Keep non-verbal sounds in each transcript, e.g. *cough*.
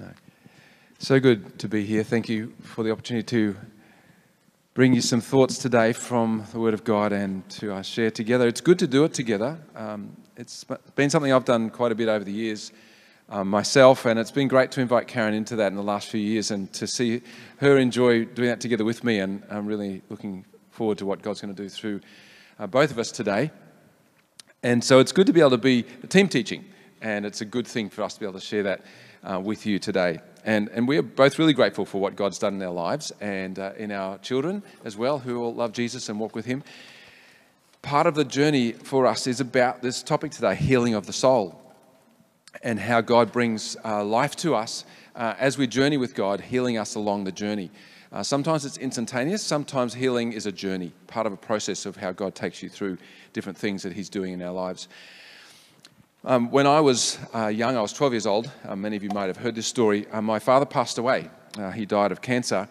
No. So good to be here. Thank you for the opportunity to bring you some thoughts today from the Word of God and to uh, share together. It's good to do it together. Um, it's been something I've done quite a bit over the years um, myself, and it's been great to invite Karen into that in the last few years and to see her enjoy doing that together with me. And I'm really looking forward to what God's going to do through uh, both of us today. And so it's good to be able to be team teaching, and it's a good thing for us to be able to share that uh, with you today. And, and we are both really grateful for what God's done in our lives and uh, in our children as well, who all love Jesus and walk with Him. Part of the journey for us is about this topic today healing of the soul, and how God brings uh, life to us uh, as we journey with God, healing us along the journey. Uh, sometimes it's instantaneous, sometimes healing is a journey, part of a process of how God takes you through different things that He's doing in our lives. Um, when I was uh, young, I was 12 years old. Uh, many of you might have heard this story. Uh, my father passed away. Uh, he died of cancer.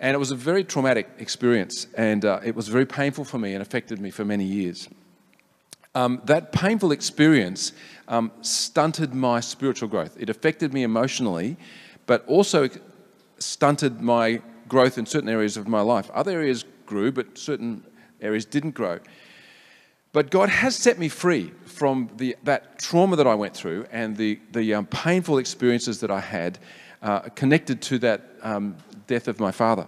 And it was a very traumatic experience. And uh, it was very painful for me and affected me for many years. Um, that painful experience um, stunted my spiritual growth. It affected me emotionally, but also stunted my growth in certain areas of my life. Other areas grew, but certain areas didn't grow. But God has set me free from the, that trauma that I went through and the, the um, painful experiences that I had uh, connected to that um, death of my father.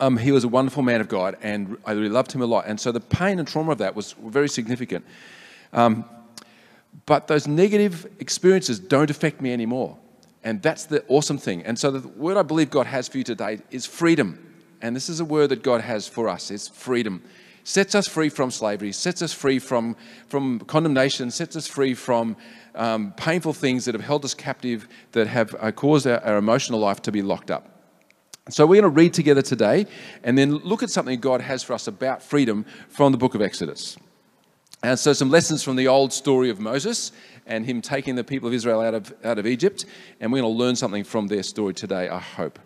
Um, he was a wonderful man of God, and I really loved him a lot. And so the pain and trauma of that was very significant. Um, but those negative experiences don't affect me anymore. And that's the awesome thing. And so the word I believe God has for you today is freedom. And this is a word that God has for us. It's freedom sets us free from slavery, sets us free from, from condemnation, sets us free from um, painful things that have held us captive, that have uh, caused our, our emotional life to be locked up. So, we're going to read together today and then look at something God has for us about freedom from the book of Exodus. And so, some lessons from the old story of Moses and him taking the people of Israel out of, out of Egypt. And we're going to learn something from their story today, I hope.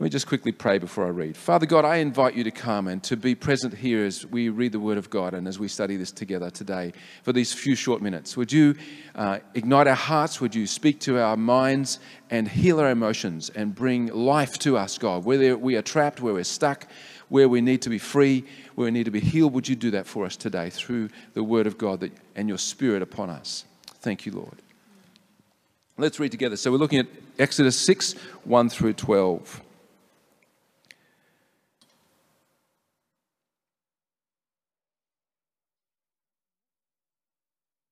Let me just quickly pray before I read. Father God, I invite you to come and to be present here as we read the Word of God and as we study this together today for these few short minutes. Would you uh, ignite our hearts? Would you speak to our minds and heal our emotions and bring life to us, God? Whether we are trapped, where we're stuck, where we need to be free, where we need to be healed, would you do that for us today through the Word of God that, and your Spirit upon us? Thank you, Lord. Let's read together. So we're looking at Exodus 6 1 through 12.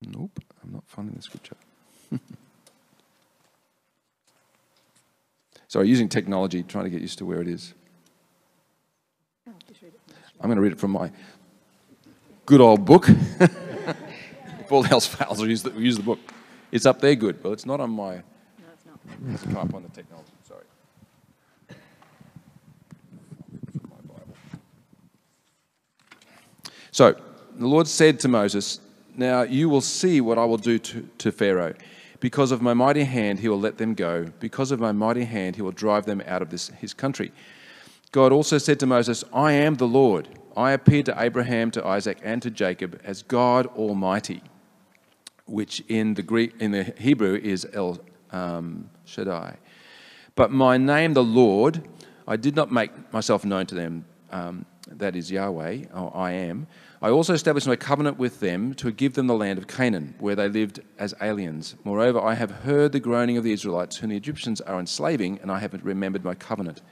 Nope, I'm not finding the scripture. *laughs* Sorry, using technology, trying to get used to where it is. I'm going to read it from my good old book. if all else fails, I'll use the, use the book. It's up there good, but it's not on my. No, it's not. It's up on the technology. Sorry. From my Bible. So the Lord said to Moses, now you will see what I will do to, to Pharaoh. Because of my mighty hand, he will let them go. Because of my mighty hand, he will drive them out of this, his country. God also said to Moses, I am the Lord. I appeared to Abraham, to Isaac, and to Jacob as God Almighty, which in the Greek, in the Hebrew is El um, Shaddai. But my name, the Lord, I did not make myself known to them. Um, that is Yahweh, or I am. I also established my covenant with them to give them the land of Canaan, where they lived as aliens. Moreover, I have heard the groaning of the Israelites, whom the Egyptians are enslaving, and I have remembered my covenant.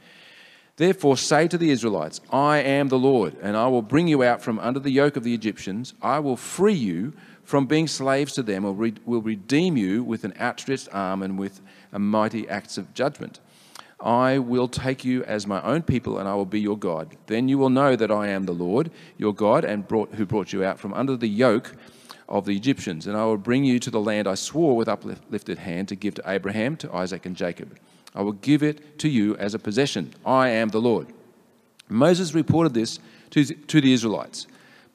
Therefore, say to the Israelites, I am the Lord, and I will bring you out from under the yoke of the Egyptians. I will free you from being slaves to them, or will redeem you with an outstretched arm and with mighty acts of judgment. I will take you as my own people, and I will be your God. Then you will know that I am the Lord, your God, and brought, who brought you out from under the yoke of the Egyptians. And I will bring you to the land I swore with uplifted hand to give to Abraham, to Isaac, and Jacob. I will give it to you as a possession. I am the Lord. Moses reported this to, to the Israelites,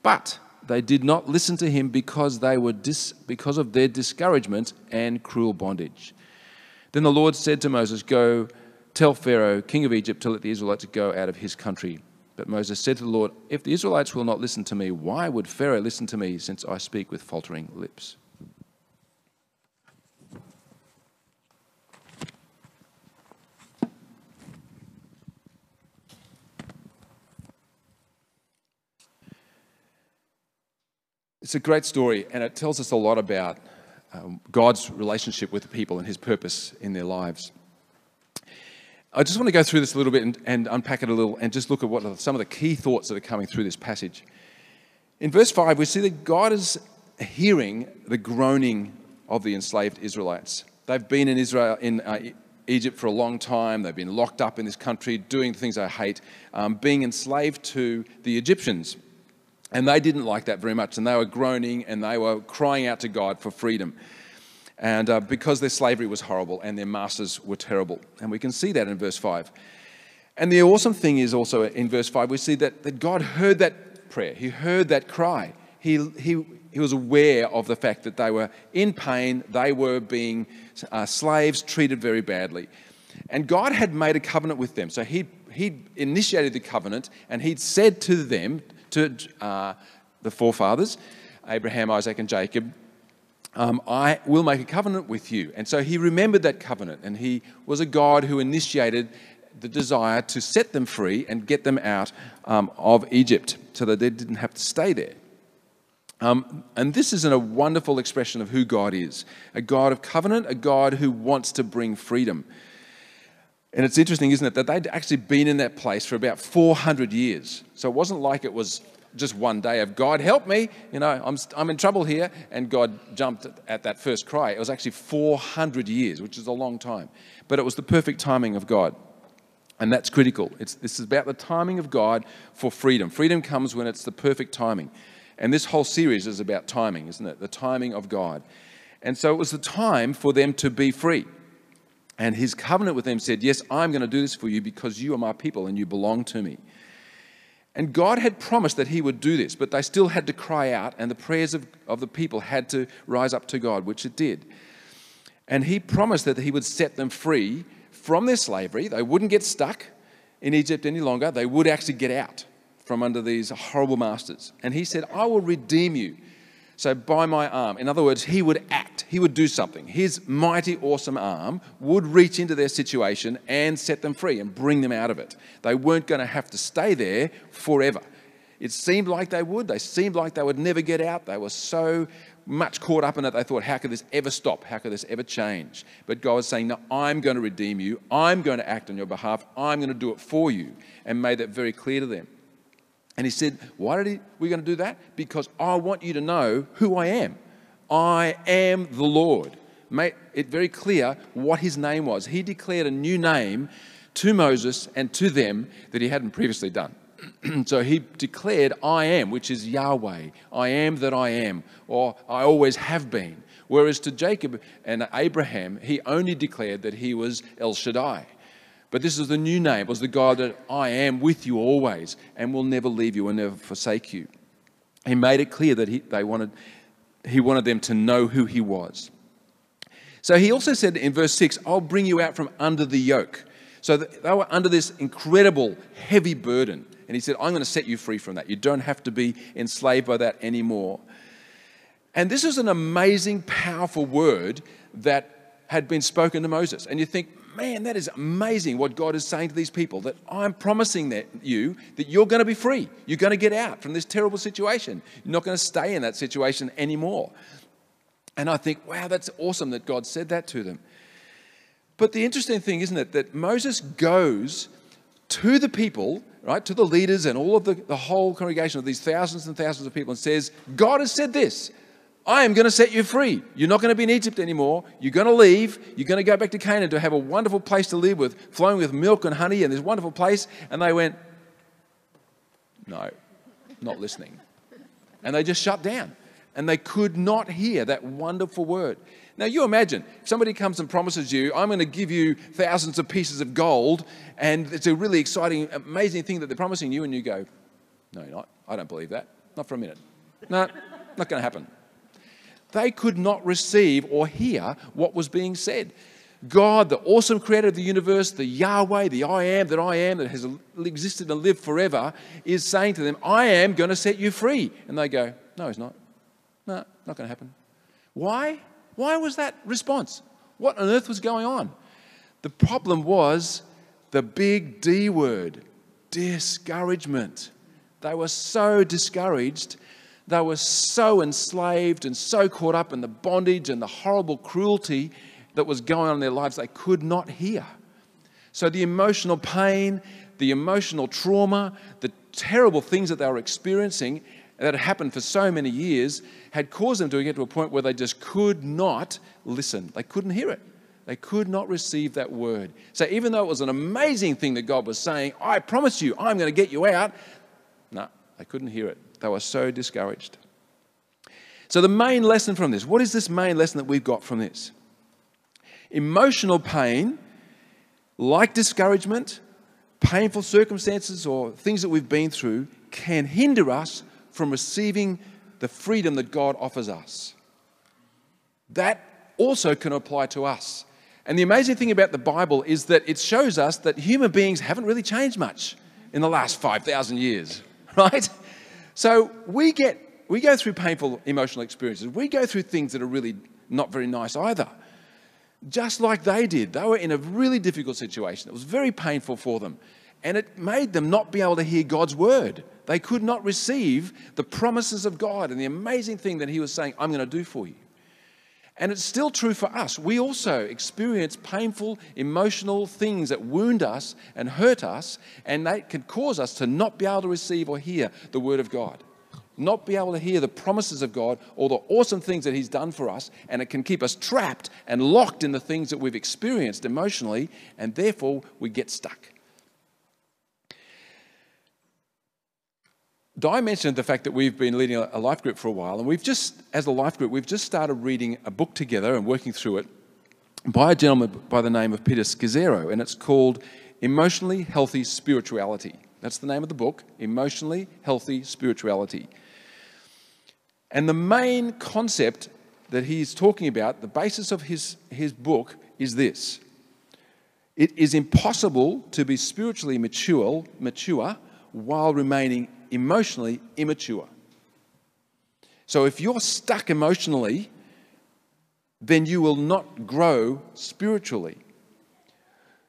but they did not listen to him because they were dis, because of their discouragement and cruel bondage. Then the Lord said to Moses, Go Tell Pharaoh, king of Egypt, to let the Israelites go out of his country. But Moses said to the Lord, If the Israelites will not listen to me, why would Pharaoh listen to me, since I speak with faltering lips? It's a great story, and it tells us a lot about um, God's relationship with the people and his purpose in their lives. I just want to go through this a little bit and, and unpack it a little and just look at what are some of the key thoughts that are coming through this passage. In verse 5, we see that God is hearing the groaning of the enslaved Israelites. They've been in Israel, in uh, Egypt for a long time. They've been locked up in this country, doing things they hate, um, being enslaved to the Egyptians. And they didn't like that very much. And they were groaning and they were crying out to God for freedom. And uh, because their slavery was horrible and their masters were terrible. And we can see that in verse 5. And the awesome thing is also in verse 5, we see that, that God heard that prayer, He heard that cry. He, he, he was aware of the fact that they were in pain, they were being uh, slaves, treated very badly. And God had made a covenant with them. So he he initiated the covenant and he'd said to them, to uh, the forefathers, Abraham, Isaac, and Jacob, um, I will make a covenant with you. And so he remembered that covenant, and he was a God who initiated the desire to set them free and get them out um, of Egypt so that they didn't have to stay there. Um, and this is a wonderful expression of who God is a God of covenant, a God who wants to bring freedom. And it's interesting, isn't it, that they'd actually been in that place for about 400 years. So it wasn't like it was just one day of God help me, you know, I'm, I'm in trouble here, and God jumped at that first cry. It was actually 400 years, which is a long time. But it was the perfect timing of God. And that's critical. It's, this is about the timing of God for freedom. Freedom comes when it's the perfect timing. And this whole series is about timing, isn't it? The timing of God. And so it was the time for them to be free. And his covenant with them said, Yes, I'm going to do this for you because you are my people and you belong to me. And God had promised that he would do this, but they still had to cry out, and the prayers of, of the people had to rise up to God, which it did. And he promised that he would set them free from their slavery. They wouldn't get stuck in Egypt any longer, they would actually get out from under these horrible masters. And he said, I will redeem you so, by my arm, in other words, he would act, he would do something. His mighty, awesome arm would reach into their situation and set them free and bring them out of it. They weren't going to have to stay there forever. It seemed like they would. They seemed like they would never get out. They were so much caught up in it, they thought, how could this ever stop? How could this ever change? But God was saying, No, I'm going to redeem you. I'm going to act on your behalf. I'm going to do it for you. And made that very clear to them. And he said, Why he, we going to do that? Because I want you to know who I am. I am the Lord. Made it very clear what his name was. He declared a new name to Moses and to them that he hadn't previously done. *clears throat* so he declared, I am, which is Yahweh. I am that I am, or I always have been. Whereas to Jacob and Abraham, he only declared that he was El Shaddai. But this is the new name. Was the God that I am with you always and will never leave you and never forsake you. He made it clear that he, they wanted, he wanted them to know who he was. So he also said in verse 6, I'll bring you out from under the yoke. So they were under this incredible, heavy burden. And he said, I'm going to set you free from that. You don't have to be enslaved by that anymore. And this is an amazing, powerful word that had been spoken to Moses. And you think, man, that is amazing what God is saying to these people that I'm promising that you that you're going to be free. You're going to get out from this terrible situation. You're not going to stay in that situation anymore. And I think, wow, that's awesome that God said that to them. But the interesting thing, isn't it, that Moses goes to the people, right, to the leaders and all of the, the whole congregation of these thousands and thousands of people and says, God has said this. I am going to set you free. You're not going to be in Egypt anymore. You're going to leave. You're going to go back to Canaan to have a wonderful place to live with, flowing with milk and honey and this wonderful place. And they went, No, not listening. And they just shut down. And they could not hear that wonderful word. Now, you imagine somebody comes and promises you, I'm going to give you thousands of pieces of gold, and it's a really exciting, amazing thing that they're promising you, and you go, No, you're not. I don't believe that. Not for a minute. No, not going to happen. They could not receive or hear what was being said. God, the awesome creator of the universe, the Yahweh, the I am that I am that has existed and lived forever, is saying to them, I am going to set you free. And they go, No, he's not. No, not going to happen. Why? Why was that response? What on earth was going on? The problem was the big D word discouragement. They were so discouraged they were so enslaved and so caught up in the bondage and the horrible cruelty that was going on in their lives, they could not hear. So the emotional pain, the emotional trauma, the terrible things that they were experiencing that had happened for so many years had caused them to get to a point where they just could not listen. They couldn't hear it. They could not receive that word. So even though it was an amazing thing that God was saying, I promise you, I'm going to get you out, no, they couldn't hear it. They were so discouraged. So the main lesson from this, what is this main lesson that we've got from this? Emotional pain, like discouragement, painful circumstances, or things that we've been through, can hinder us from receiving the freedom that God offers us. That also can apply to us. And the amazing thing about the Bible is that it shows us that human beings haven't really changed much in the last 5,000 years, *laughs* right? So we get we go through painful emotional experiences. We go through things that are really not very nice either. Just like they did. They were in a really difficult situation. It was very painful for them. And it made them not be able to hear God's word. They could not receive the promises of God and the amazing thing that He was saying, I'm going to do for you. And it's still true for us. We also experience painful, emotional things that wound us and hurt us, and that can cause us to not be able to receive or hear the Word of God, not be able to hear the promises of God or the awesome things that He's done for us, and it can keep us trapped and locked in the things that we've experienced emotionally, and therefore we get stuck. Di mentioned the fact that we've been leading a life group for a while, and we've just, as a life group, we've just started reading a book together and working through it by a gentleman by the name of Peter Scazzero, and it's called Emotionally Healthy Spirituality. That's the name of the book, Emotionally Healthy Spirituality. And the main concept that he's talking about, the basis of his, his book, is this it is impossible to be spiritually mature, mature while remaining emotionally immature. So if you're stuck emotionally, then you will not grow spiritually.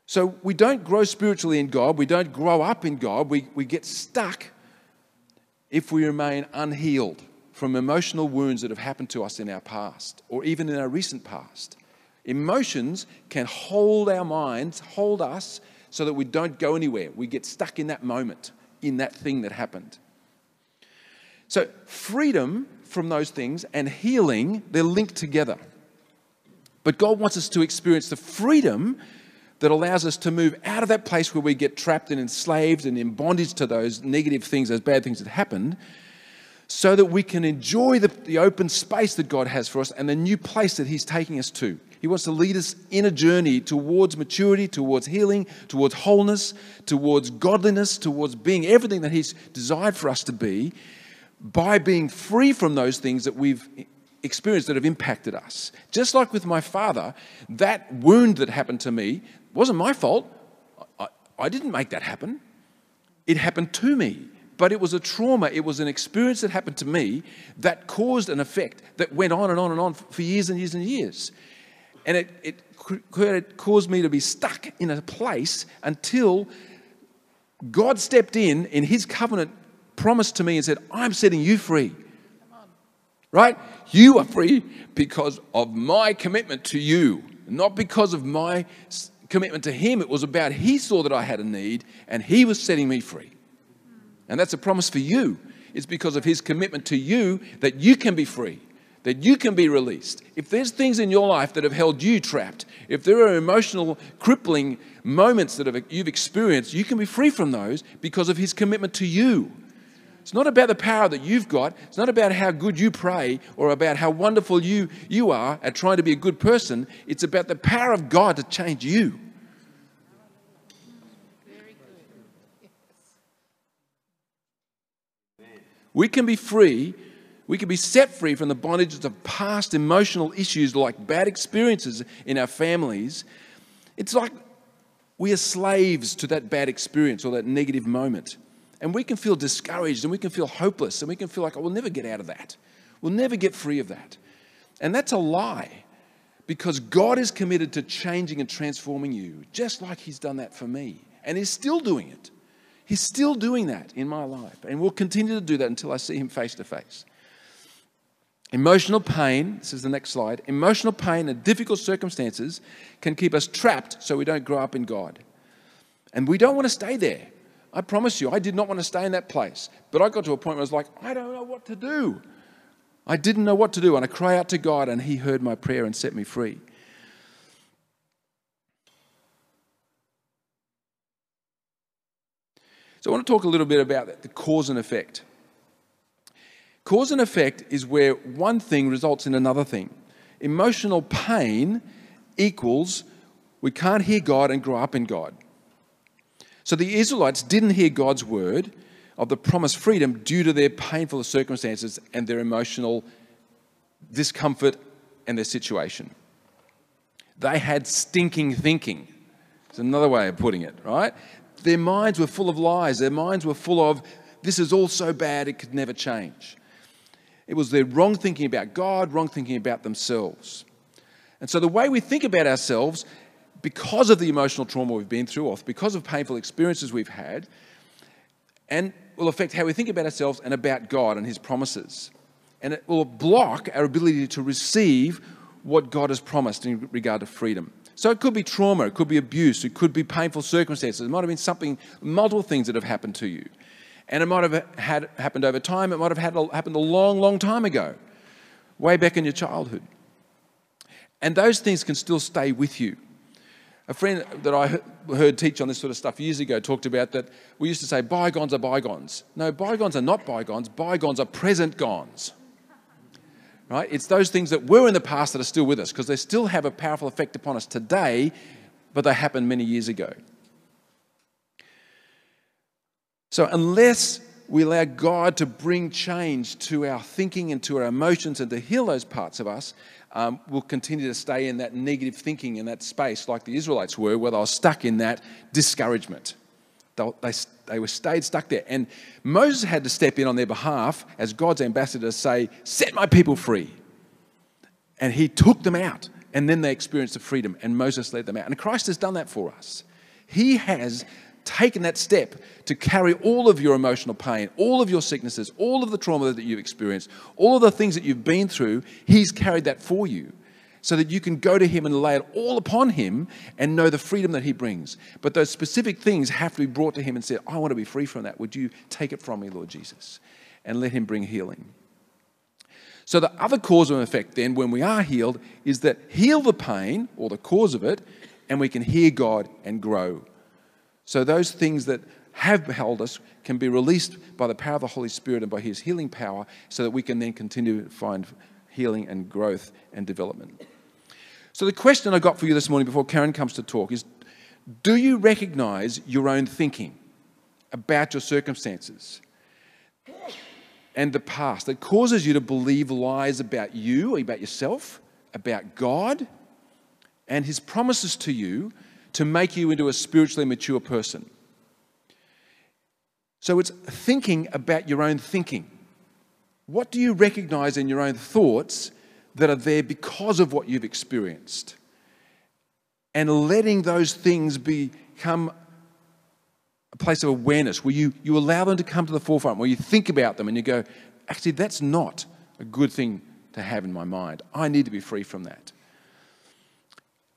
So we don't grow spiritually in God, we don't grow up in God, we, we get stuck if we remain unhealed from emotional wounds that have happened to us in our past or even in our recent past. Emotions can hold our minds, hold us, so that we don't go anywhere. We get stuck in that moment in that thing that happened. So, freedom from those things and healing, they're linked together. But God wants us to experience the freedom that allows us to move out of that place where we get trapped and enslaved and in bondage to those negative things, those bad things that happened, so that we can enjoy the, the open space that God has for us and the new place that He's taking us to. He wants to lead us in a journey towards maturity, towards healing, towards wholeness, towards godliness, towards being everything that He's desired for us to be by being free from those things that we've experienced that have impacted us. Just like with my father, that wound that happened to me wasn't my fault. I, I didn't make that happen. It happened to me but it was a trauma, it was an experience that happened to me that caused an effect that went on and on and on for years and years and years. And it, it, caused me to be stuck in a place until God stepped in in his covenant promise to me and said, I'm setting you free. Right? You are free because of my commitment to you, not because of my commitment to him. It was about he saw that I had a need and he was setting me free. And that's a promise for you. It's because of his commitment to you that you can be free that you can be released. If there's things in your life that have held you trapped, if there are emotional, crippling moments that have, you've experienced, you can be free from those because of His commitment to you. It's not about the power that you've got. It's not about how good you pray or about how wonderful you, you are at trying to be a good person. It's about the power of God to change you. We can be free we can be set free from the bondages of past emotional issues like bad experiences in our families. It's like we are slaves to that bad experience or that negative moment. And we can feel discouraged and we can feel hopeless and we can feel like, oh, we'll never get out of that. We'll never get free of that. And that's a lie because God is committed to changing and transforming you, just like He's done that for me. And He's still doing it. He's still doing that in my life. And will continue to do that until I see Him face to face. Emotional pain, this is the next slide, emotional pain and difficult circumstances can keep us trapped so we don't grow up in God. And we don't want to stay there. I promise you, I did not want to stay in that place. But I got to a point where I was like, I don't know what to do. I didn't know what to do. And I cry out to God, and He heard my prayer and set me free. So I want to talk a little bit about the cause and effect. Cause and effect is where one thing results in another thing. Emotional pain equals we can't hear God and grow up in God. So the Israelites didn't hear God's word of the promised freedom due to their painful circumstances and their emotional discomfort and their situation. They had stinking thinking. It's another way of putting it, right? Their minds were full of lies. Their minds were full of, this is all so bad, it could never change. It was their wrong thinking about God, wrong thinking about themselves. And so the way we think about ourselves, because of the emotional trauma we've been through, or because of painful experiences we've had, and will affect how we think about ourselves and about God and His promises. And it will block our ability to receive what God has promised in regard to freedom. So it could be trauma, it could be abuse, it could be painful circumstances, it might have been something, multiple things that have happened to you. And it might have had, happened over time, it might have had, happened a long, long time ago, way back in your childhood. And those things can still stay with you. A friend that I heard teach on this sort of stuff years ago talked about that we used to say bygones are bygones. No, bygones are not bygones, bygones are present gones right? It's those things that were in the past that are still with us because they still have a powerful effect upon us today, but they happened many years ago. So, unless we allow God to bring change to our thinking and to our emotions and to heal those parts of us, um, we'll continue to stay in that negative thinking in that space like the Israelites were, where they were stuck in that discouragement. They, they, they were stayed stuck there. And Moses had to step in on their behalf as God's ambassador to say, Set my people free. And he took them out. And then they experienced the freedom, and Moses led them out. And Christ has done that for us. He has taken that step to carry all of your emotional pain, all of your sicknesses, all of the trauma that you've experienced, all of the things that you've been through. He's carried that for you so that you can go to Him and lay it all upon Him and know the freedom that He brings. But those specific things have to be brought to Him and said, I want to be free from that. Would you take it from me, Lord Jesus? And let Him bring healing. So, the other cause and effect then, when we are healed, is that heal the pain or the cause of it, and we can hear God and grow. So, those things that have held us can be released by the power of the Holy Spirit and by His healing power, so that we can then continue to find healing and growth and development. So, the question I got for you this morning before Karen comes to talk is Do you recognize your own thinking about your circumstances and the past that causes you to believe lies about you, about yourself, about God, and His promises to you to make you into a spiritually mature person? So, it's thinking about your own thinking. What do you recognize in your own thoughts that are there because of what you've experienced. And letting those things become a place of awareness where you, you allow them to come to the forefront, where you think about them and you go, actually, that's not a good thing to have in my mind. I need to be free from that.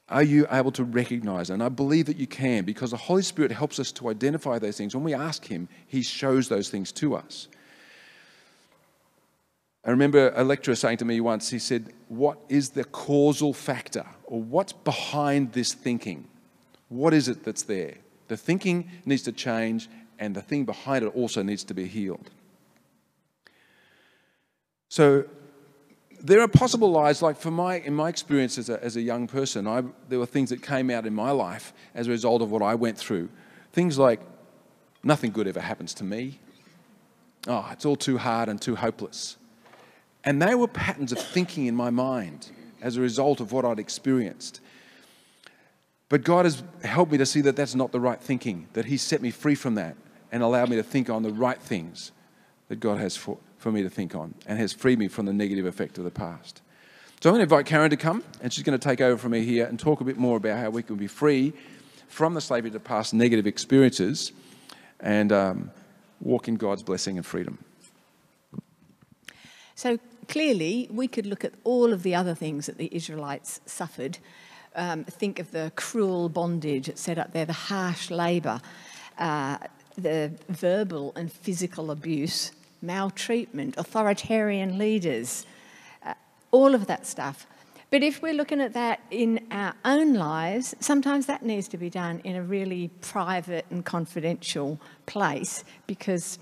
Are you able to recognize? And I believe that you can because the Holy Spirit helps us to identify those things. When we ask Him, He shows those things to us. I remember a lecturer saying to me once, he said, What is the causal factor? Or what's behind this thinking? What is it that's there? The thinking needs to change, and the thing behind it also needs to be healed. So, there are possible lies, like for my, in my experience as a, as a young person, I, there were things that came out in my life as a result of what I went through. Things like, nothing good ever happens to me. Oh, it's all too hard and too hopeless. And they were patterns of thinking in my mind as a result of what I'd experienced. But God has helped me to see that that's not the right thinking, that He set me free from that and allowed me to think on the right things that God has for, for me to think on and has freed me from the negative effect of the past. So I'm going to invite Karen to come and she's going to take over from me here and talk a bit more about how we can be free from the slavery to past negative experiences and um, walk in God's blessing and freedom. So, clearly, we could look at all of the other things that the Israelites suffered. Um, think of the cruel bondage, set up there, the harsh labour, uh, the verbal and physical abuse, maltreatment, authoritarian leaders, uh, all of that stuff. But if we're looking at that in our own lives, sometimes that needs to be done in a really private and confidential place because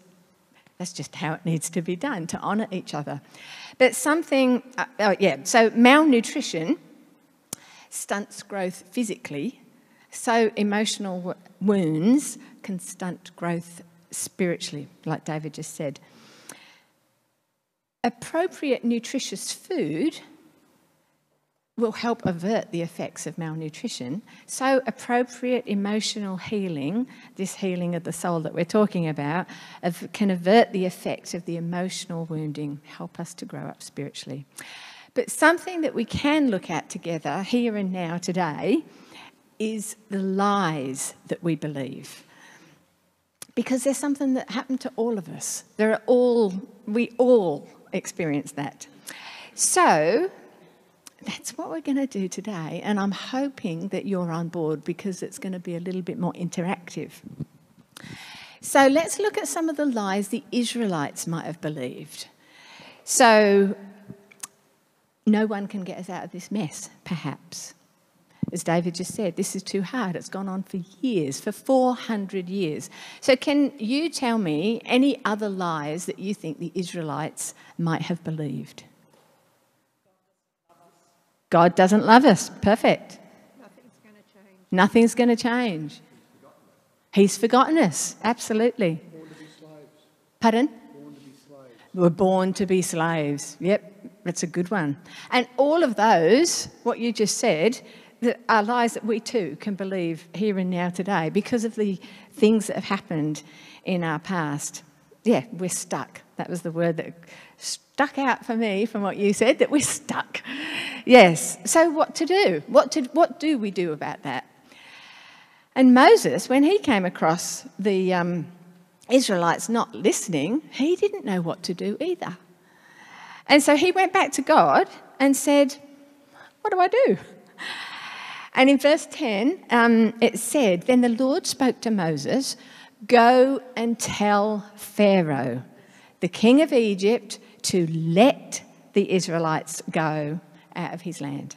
that's just how it needs to be done to honour each other. But something, uh, oh yeah, so malnutrition stunts growth physically, so emotional wounds can stunt growth spiritually, like David just said. Appropriate nutritious food will help avert the effects of malnutrition. So, appropriate emotional healing, this healing of the soul that we're talking about, can avert the effects of the emotional wounding, help us to grow up spiritually. But something that we can look at together here and now today is the lies that we believe. Because there's something that happened to all of us. There are all, we all experience that. So, that's what we're going to do today. And I'm hoping that you're on board because it's going to be a little bit more interactive. So let's look at some of the lies the Israelites might have believed. So, no one can get us out of this mess, perhaps. As David just said, this is too hard. It's gone on for years, for 400 years. So, can you tell me any other lies that you think the Israelites might have believed? God doesn't love us. Perfect. Nothing's going to change. Nothing's going to change. He's forgotten us. Absolutely. Pardon? Born We're born to be slaves. Yep, that's a good one. And all of those, what you just said, are lies that we too can believe here and now today because of the things that have happened in our past. Yeah, we're stuck. That was the word that stuck out for me from what you said, that we're stuck. Yes. So, what to do? What, to, what do we do about that? And Moses, when he came across the um, Israelites not listening, he didn't know what to do either. And so he went back to God and said, What do I do? And in verse 10, um, it said, Then the Lord spoke to Moses, Go and tell Pharaoh, the king of Egypt, to let the Israelites go out of his land.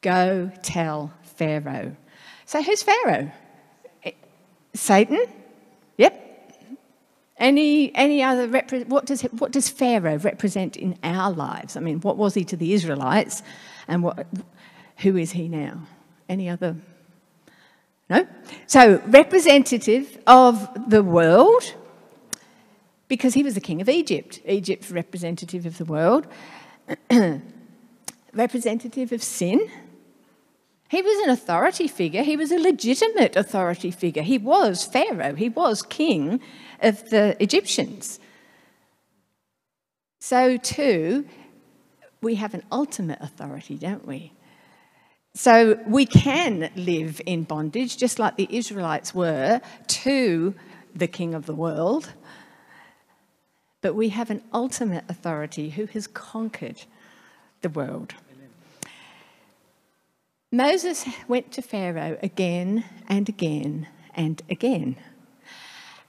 Go tell Pharaoh. So who's Pharaoh? Satan? Yep. Any, any other, repre- what, does, what does Pharaoh represent in our lives? I mean, what was he to the Israelites and what, who is he now? Any other? No? So, representative of the world, because he was the king of Egypt. Egypt, representative of the world. *clears throat* representative of sin. He was an authority figure. He was a legitimate authority figure. He was Pharaoh. He was king of the Egyptians. So, too, we have an ultimate authority, don't we? So, we can live in bondage, just like the Israelites were, to the king of the world. But we have an ultimate authority who has conquered the world. Moses went to Pharaoh again and again and again.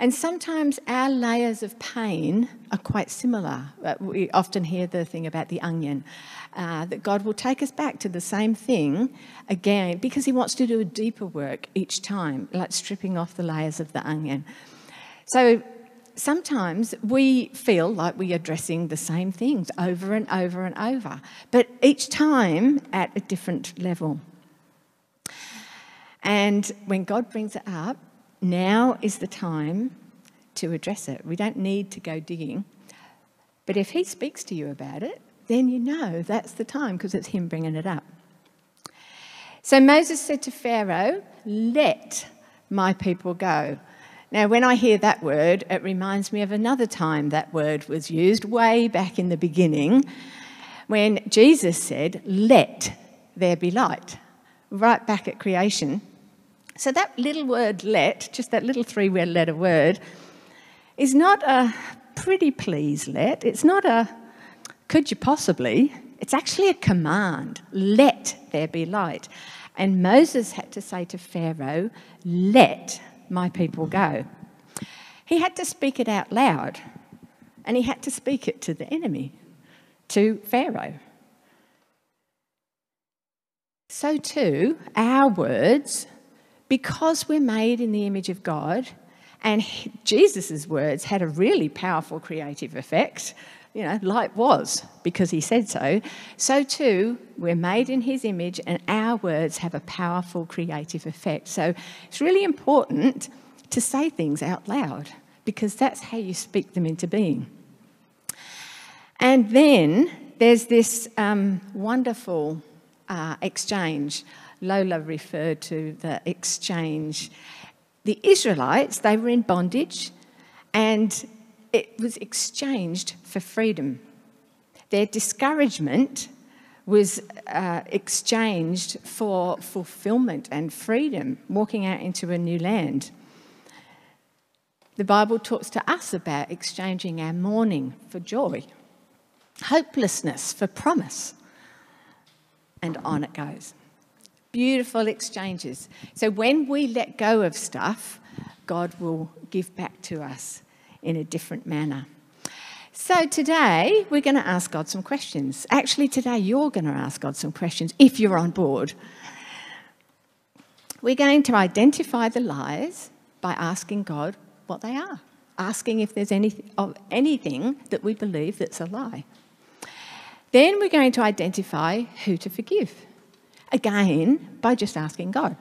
And sometimes our layers of pain are quite similar. Uh, we often hear the thing about the onion, uh, that God will take us back to the same thing again because He wants to do a deeper work each time, like stripping off the layers of the onion. So sometimes we feel like we are addressing the same things over and over and over, but each time at a different level. And when God brings it up, now is the time to address it. We don't need to go digging. But if He speaks to you about it, then you know that's the time because it's Him bringing it up. So Moses said to Pharaoh, Let my people go. Now, when I hear that word, it reminds me of another time that word was used way back in the beginning when Jesus said, Let there be light, right back at creation. So, that little word let, just that little three letter word, is not a pretty please let. It's not a could you possibly? It's actually a command let there be light. And Moses had to say to Pharaoh, Let my people go. He had to speak it out loud, and he had to speak it to the enemy, to Pharaoh. So, too, our words, because we're made in the image of God, and Jesus' words had a really powerful creative effect. You know, light was because he said so. So, too, we're made in his image, and our words have a powerful creative effect. So, it's really important to say things out loud because that's how you speak them into being. And then there's this um, wonderful uh, exchange. Lola referred to the exchange. The Israelites, they were in bondage and it was exchanged for freedom. Their discouragement was uh, exchanged for fulfillment and freedom, walking out into a new land. The Bible talks to us about exchanging our mourning for joy, hopelessness for promise, and on it goes. Beautiful exchanges. So when we let go of stuff, God will give back to us in a different manner. So today we're going to ask God some questions. Actually, today you're going to ask God some questions if you're on board. We're going to identify the lies by asking God what they are, asking if there's any, of anything that we believe that's a lie. Then we're going to identify who to forgive, again, by just asking God.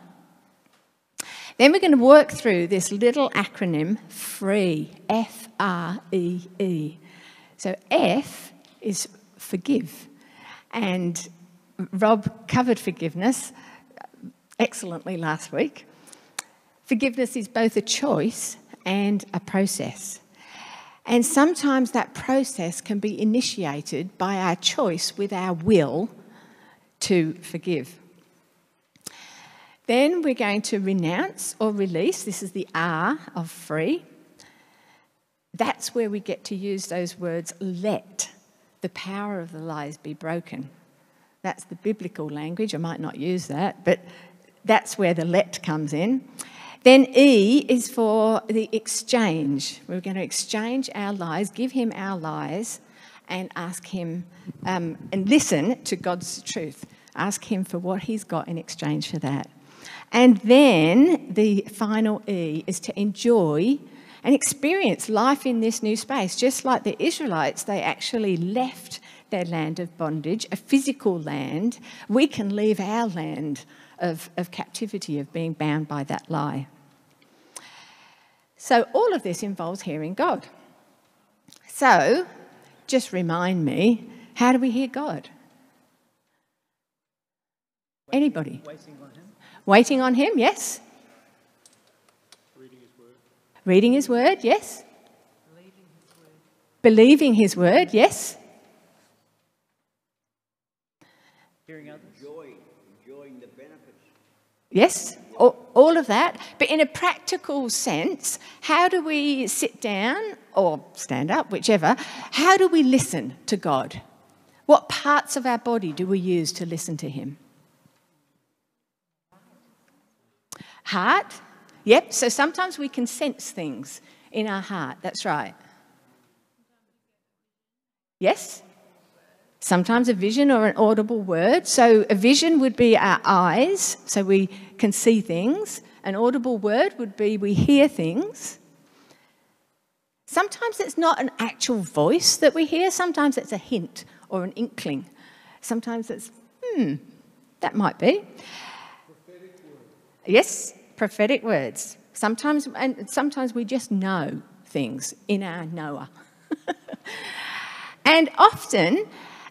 Then we're going to work through this little acronym FREE, F R E E. So F is forgive. And Rob covered forgiveness excellently last week. Forgiveness is both a choice and a process. And sometimes that process can be initiated by our choice with our will to forgive. Then we're going to renounce or release. This is the R of free. That's where we get to use those words let the power of the lies be broken. That's the biblical language. I might not use that, but that's where the let comes in. Then E is for the exchange. We're going to exchange our lies, give him our lies, and ask him um, and listen to God's truth. Ask him for what he's got in exchange for that. And then the final E is to enjoy and experience life in this new space. Just like the Israelites, they actually left their land of bondage, a physical land. We can leave our land of, of captivity, of being bound by that lie. So, all of this involves hearing God. So, just remind me how do we hear God? Anybody? Waiting on Him. Waiting on Him, yes. Reading His Word. Reading His Word, yes. Believing His Word, Believing his word yes. Hearing others. Enjoying, enjoying the benefits. Yes all of that. But in a practical sense, how do we sit down or stand up, whichever? How do we listen to God? What parts of our body do we use to listen to Him? Heart? Yep, so sometimes we can sense things in our heart. That's right. Yes? Sometimes a vision or an audible word. So a vision would be our eyes, so we can see things. An audible word would be we hear things. Sometimes it's not an actual voice that we hear, sometimes it's a hint or an inkling. Sometimes it's, hmm, that might be. Yes, prophetic words. Sometimes, and sometimes we just know things in our knower. *laughs* and often,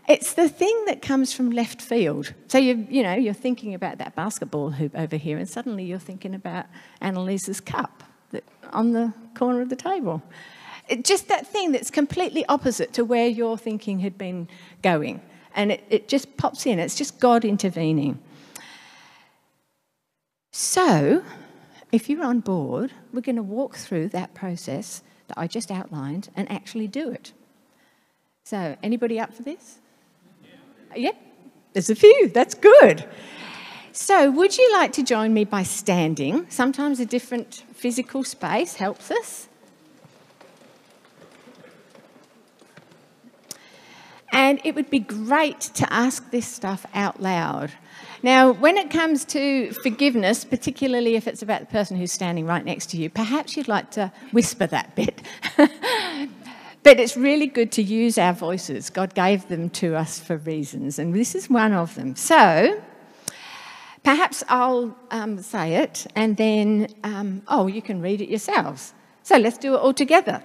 it's the thing that comes from left field. So you you know you're thinking about that basketball hoop over here, and suddenly you're thinking about Annalisa's cup that, on the corner of the table. It, just that thing that's completely opposite to where your thinking had been going, and it, it just pops in. It's just God intervening. So, if you're on board, we're going to walk through that process that I just outlined and actually do it. So, anybody up for this? Yeah. There's a few. That's good. So, would you like to join me by standing? Sometimes a different physical space helps us. And it would be great to ask this stuff out loud. Now, when it comes to forgiveness, particularly if it's about the person who's standing right next to you, perhaps you'd like to whisper that bit. *laughs* but it's really good to use our voices. God gave them to us for reasons, and this is one of them. So, perhaps I'll um, say it, and then, um, oh, you can read it yourselves. So, let's do it all together.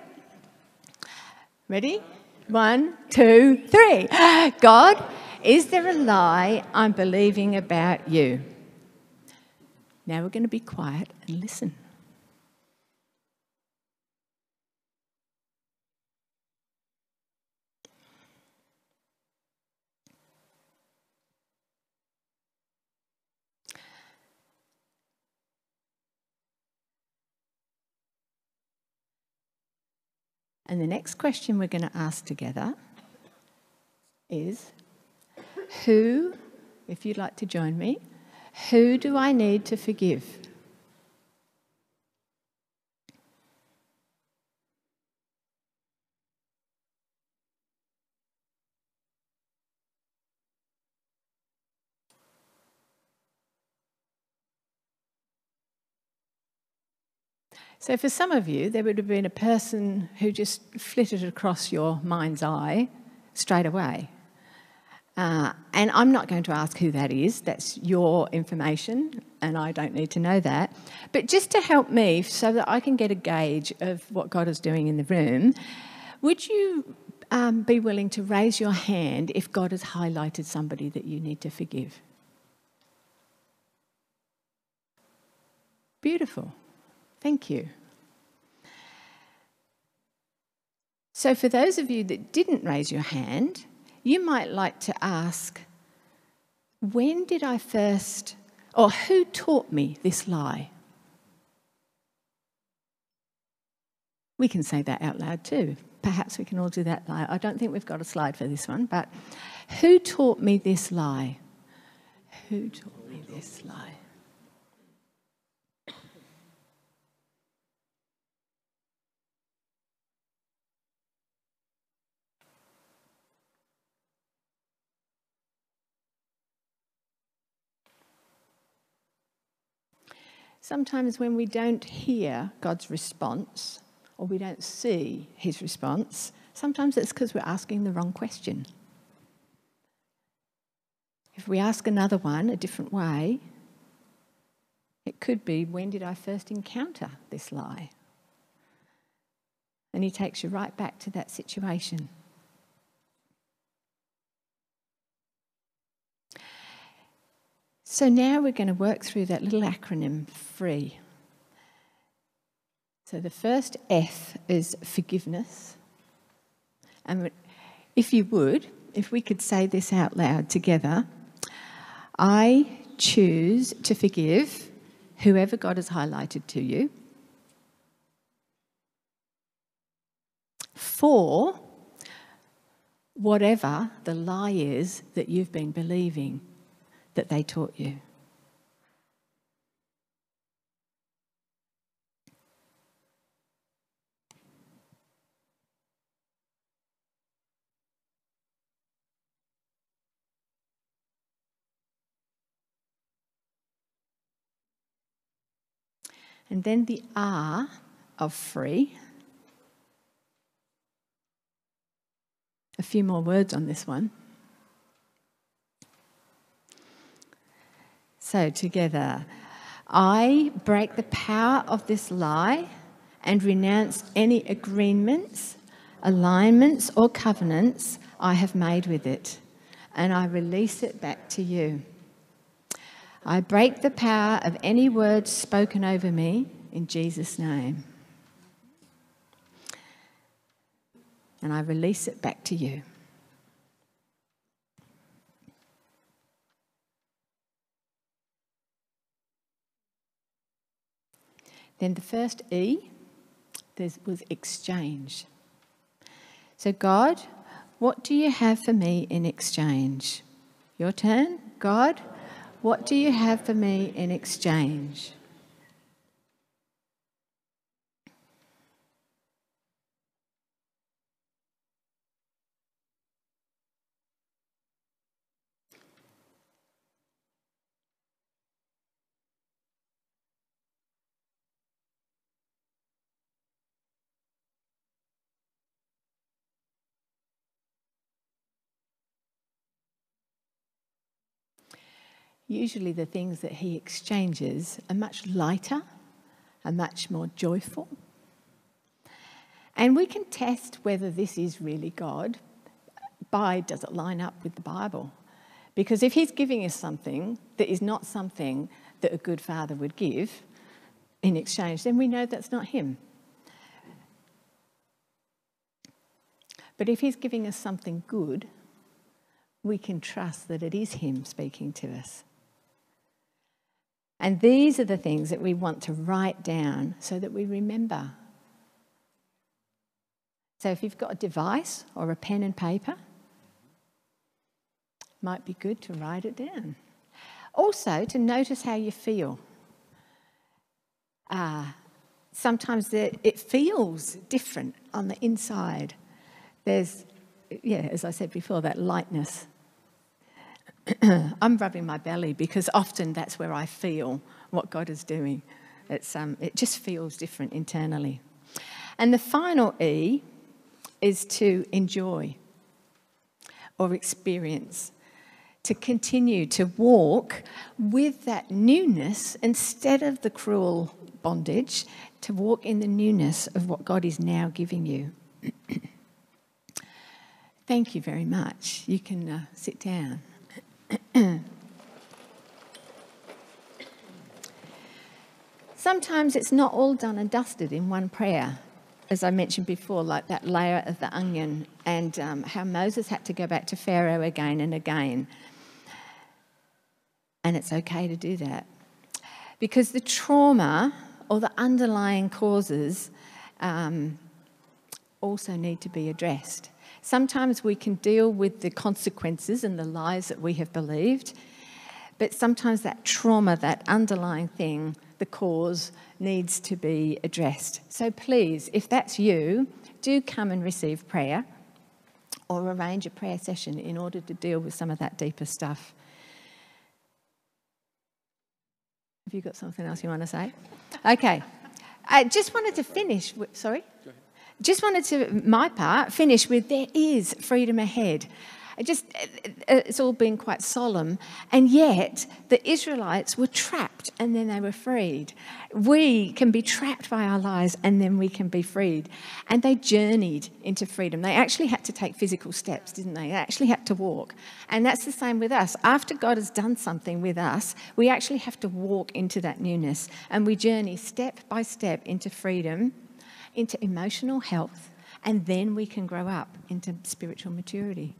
Ready? One, two, three. *gasps* God, is there a lie I'm believing about you? Now we're going to be quiet and listen. And the next question we're going to ask together is Who, if you'd like to join me, who do I need to forgive? So, for some of you, there would have been a person who just flitted across your mind's eye straight away. Uh, and I'm not going to ask who that is, that's your information, and I don't need to know that. But just to help me so that I can get a gauge of what God is doing in the room, would you um, be willing to raise your hand if God has highlighted somebody that you need to forgive? Beautiful. Thank you. So, for those of you that didn't raise your hand, you might like to ask when did I first, or who taught me this lie? We can say that out loud too. Perhaps we can all do that lie. I don't think we've got a slide for this one, but who taught me this lie? Who taught me this lie? Sometimes when we don't hear God's response or we don't see his response, sometimes it's because we're asking the wrong question. If we ask another one a different way, it could be when did I first encounter this lie? And he takes you right back to that situation. So now we're going to work through that little acronym FREE. So the first F is forgiveness. And if you would, if we could say this out loud together I choose to forgive whoever God has highlighted to you. For whatever the lie is that you've been believing that they taught you. And then the R of free. A few more words on this one. So, together, I break the power of this lie and renounce any agreements, alignments, or covenants I have made with it, and I release it back to you. I break the power of any words spoken over me in Jesus' name. And I release it back to you. Then the first E was exchange. So, God, What do you have for me in exchange? Your turn, God. What do you have for me in exchange? Usually the things that he exchanges are much lighter and much more joyful. And we can test whether this is really God by does it line up with the Bible? Because if he's giving us something that is not something that a good father would give in exchange, then we know that's not him. But if he's giving us something good, we can trust that it is him speaking to us. And these are the things that we want to write down so that we remember. So if you've got a device or a pen and paper, might be good to write it down. Also, to notice how you feel. Uh, sometimes it feels different on the inside. There's, yeah, as I said before, that lightness *clears throat* I'm rubbing my belly because often that's where I feel what God is doing. It's, um, it just feels different internally. And the final E is to enjoy or experience, to continue to walk with that newness instead of the cruel bondage, to walk in the newness of what God is now giving you. *clears throat* Thank you very much. You can uh, sit down. *clears throat* Sometimes it's not all done and dusted in one prayer, as I mentioned before, like that layer of the onion, and um, how Moses had to go back to Pharaoh again and again. And it's okay to do that. Because the trauma or the underlying causes um, also need to be addressed. Sometimes we can deal with the consequences and the lies that we have believed, but sometimes that trauma, that underlying thing, the cause, needs to be addressed. So please, if that's you, do come and receive prayer or arrange a prayer session in order to deal with some of that deeper stuff. Have you got something else you want to say? Okay. I just wanted to finish. Sorry? Just wanted to, my part, finish with there is freedom ahead. It just, it's all been quite solemn. And yet, the Israelites were trapped and then they were freed. We can be trapped by our lies and then we can be freed. And they journeyed into freedom. They actually had to take physical steps, didn't they? They actually had to walk. And that's the same with us. After God has done something with us, we actually have to walk into that newness. And we journey step by step into freedom into emotional health, and then we can grow up into spiritual maturity.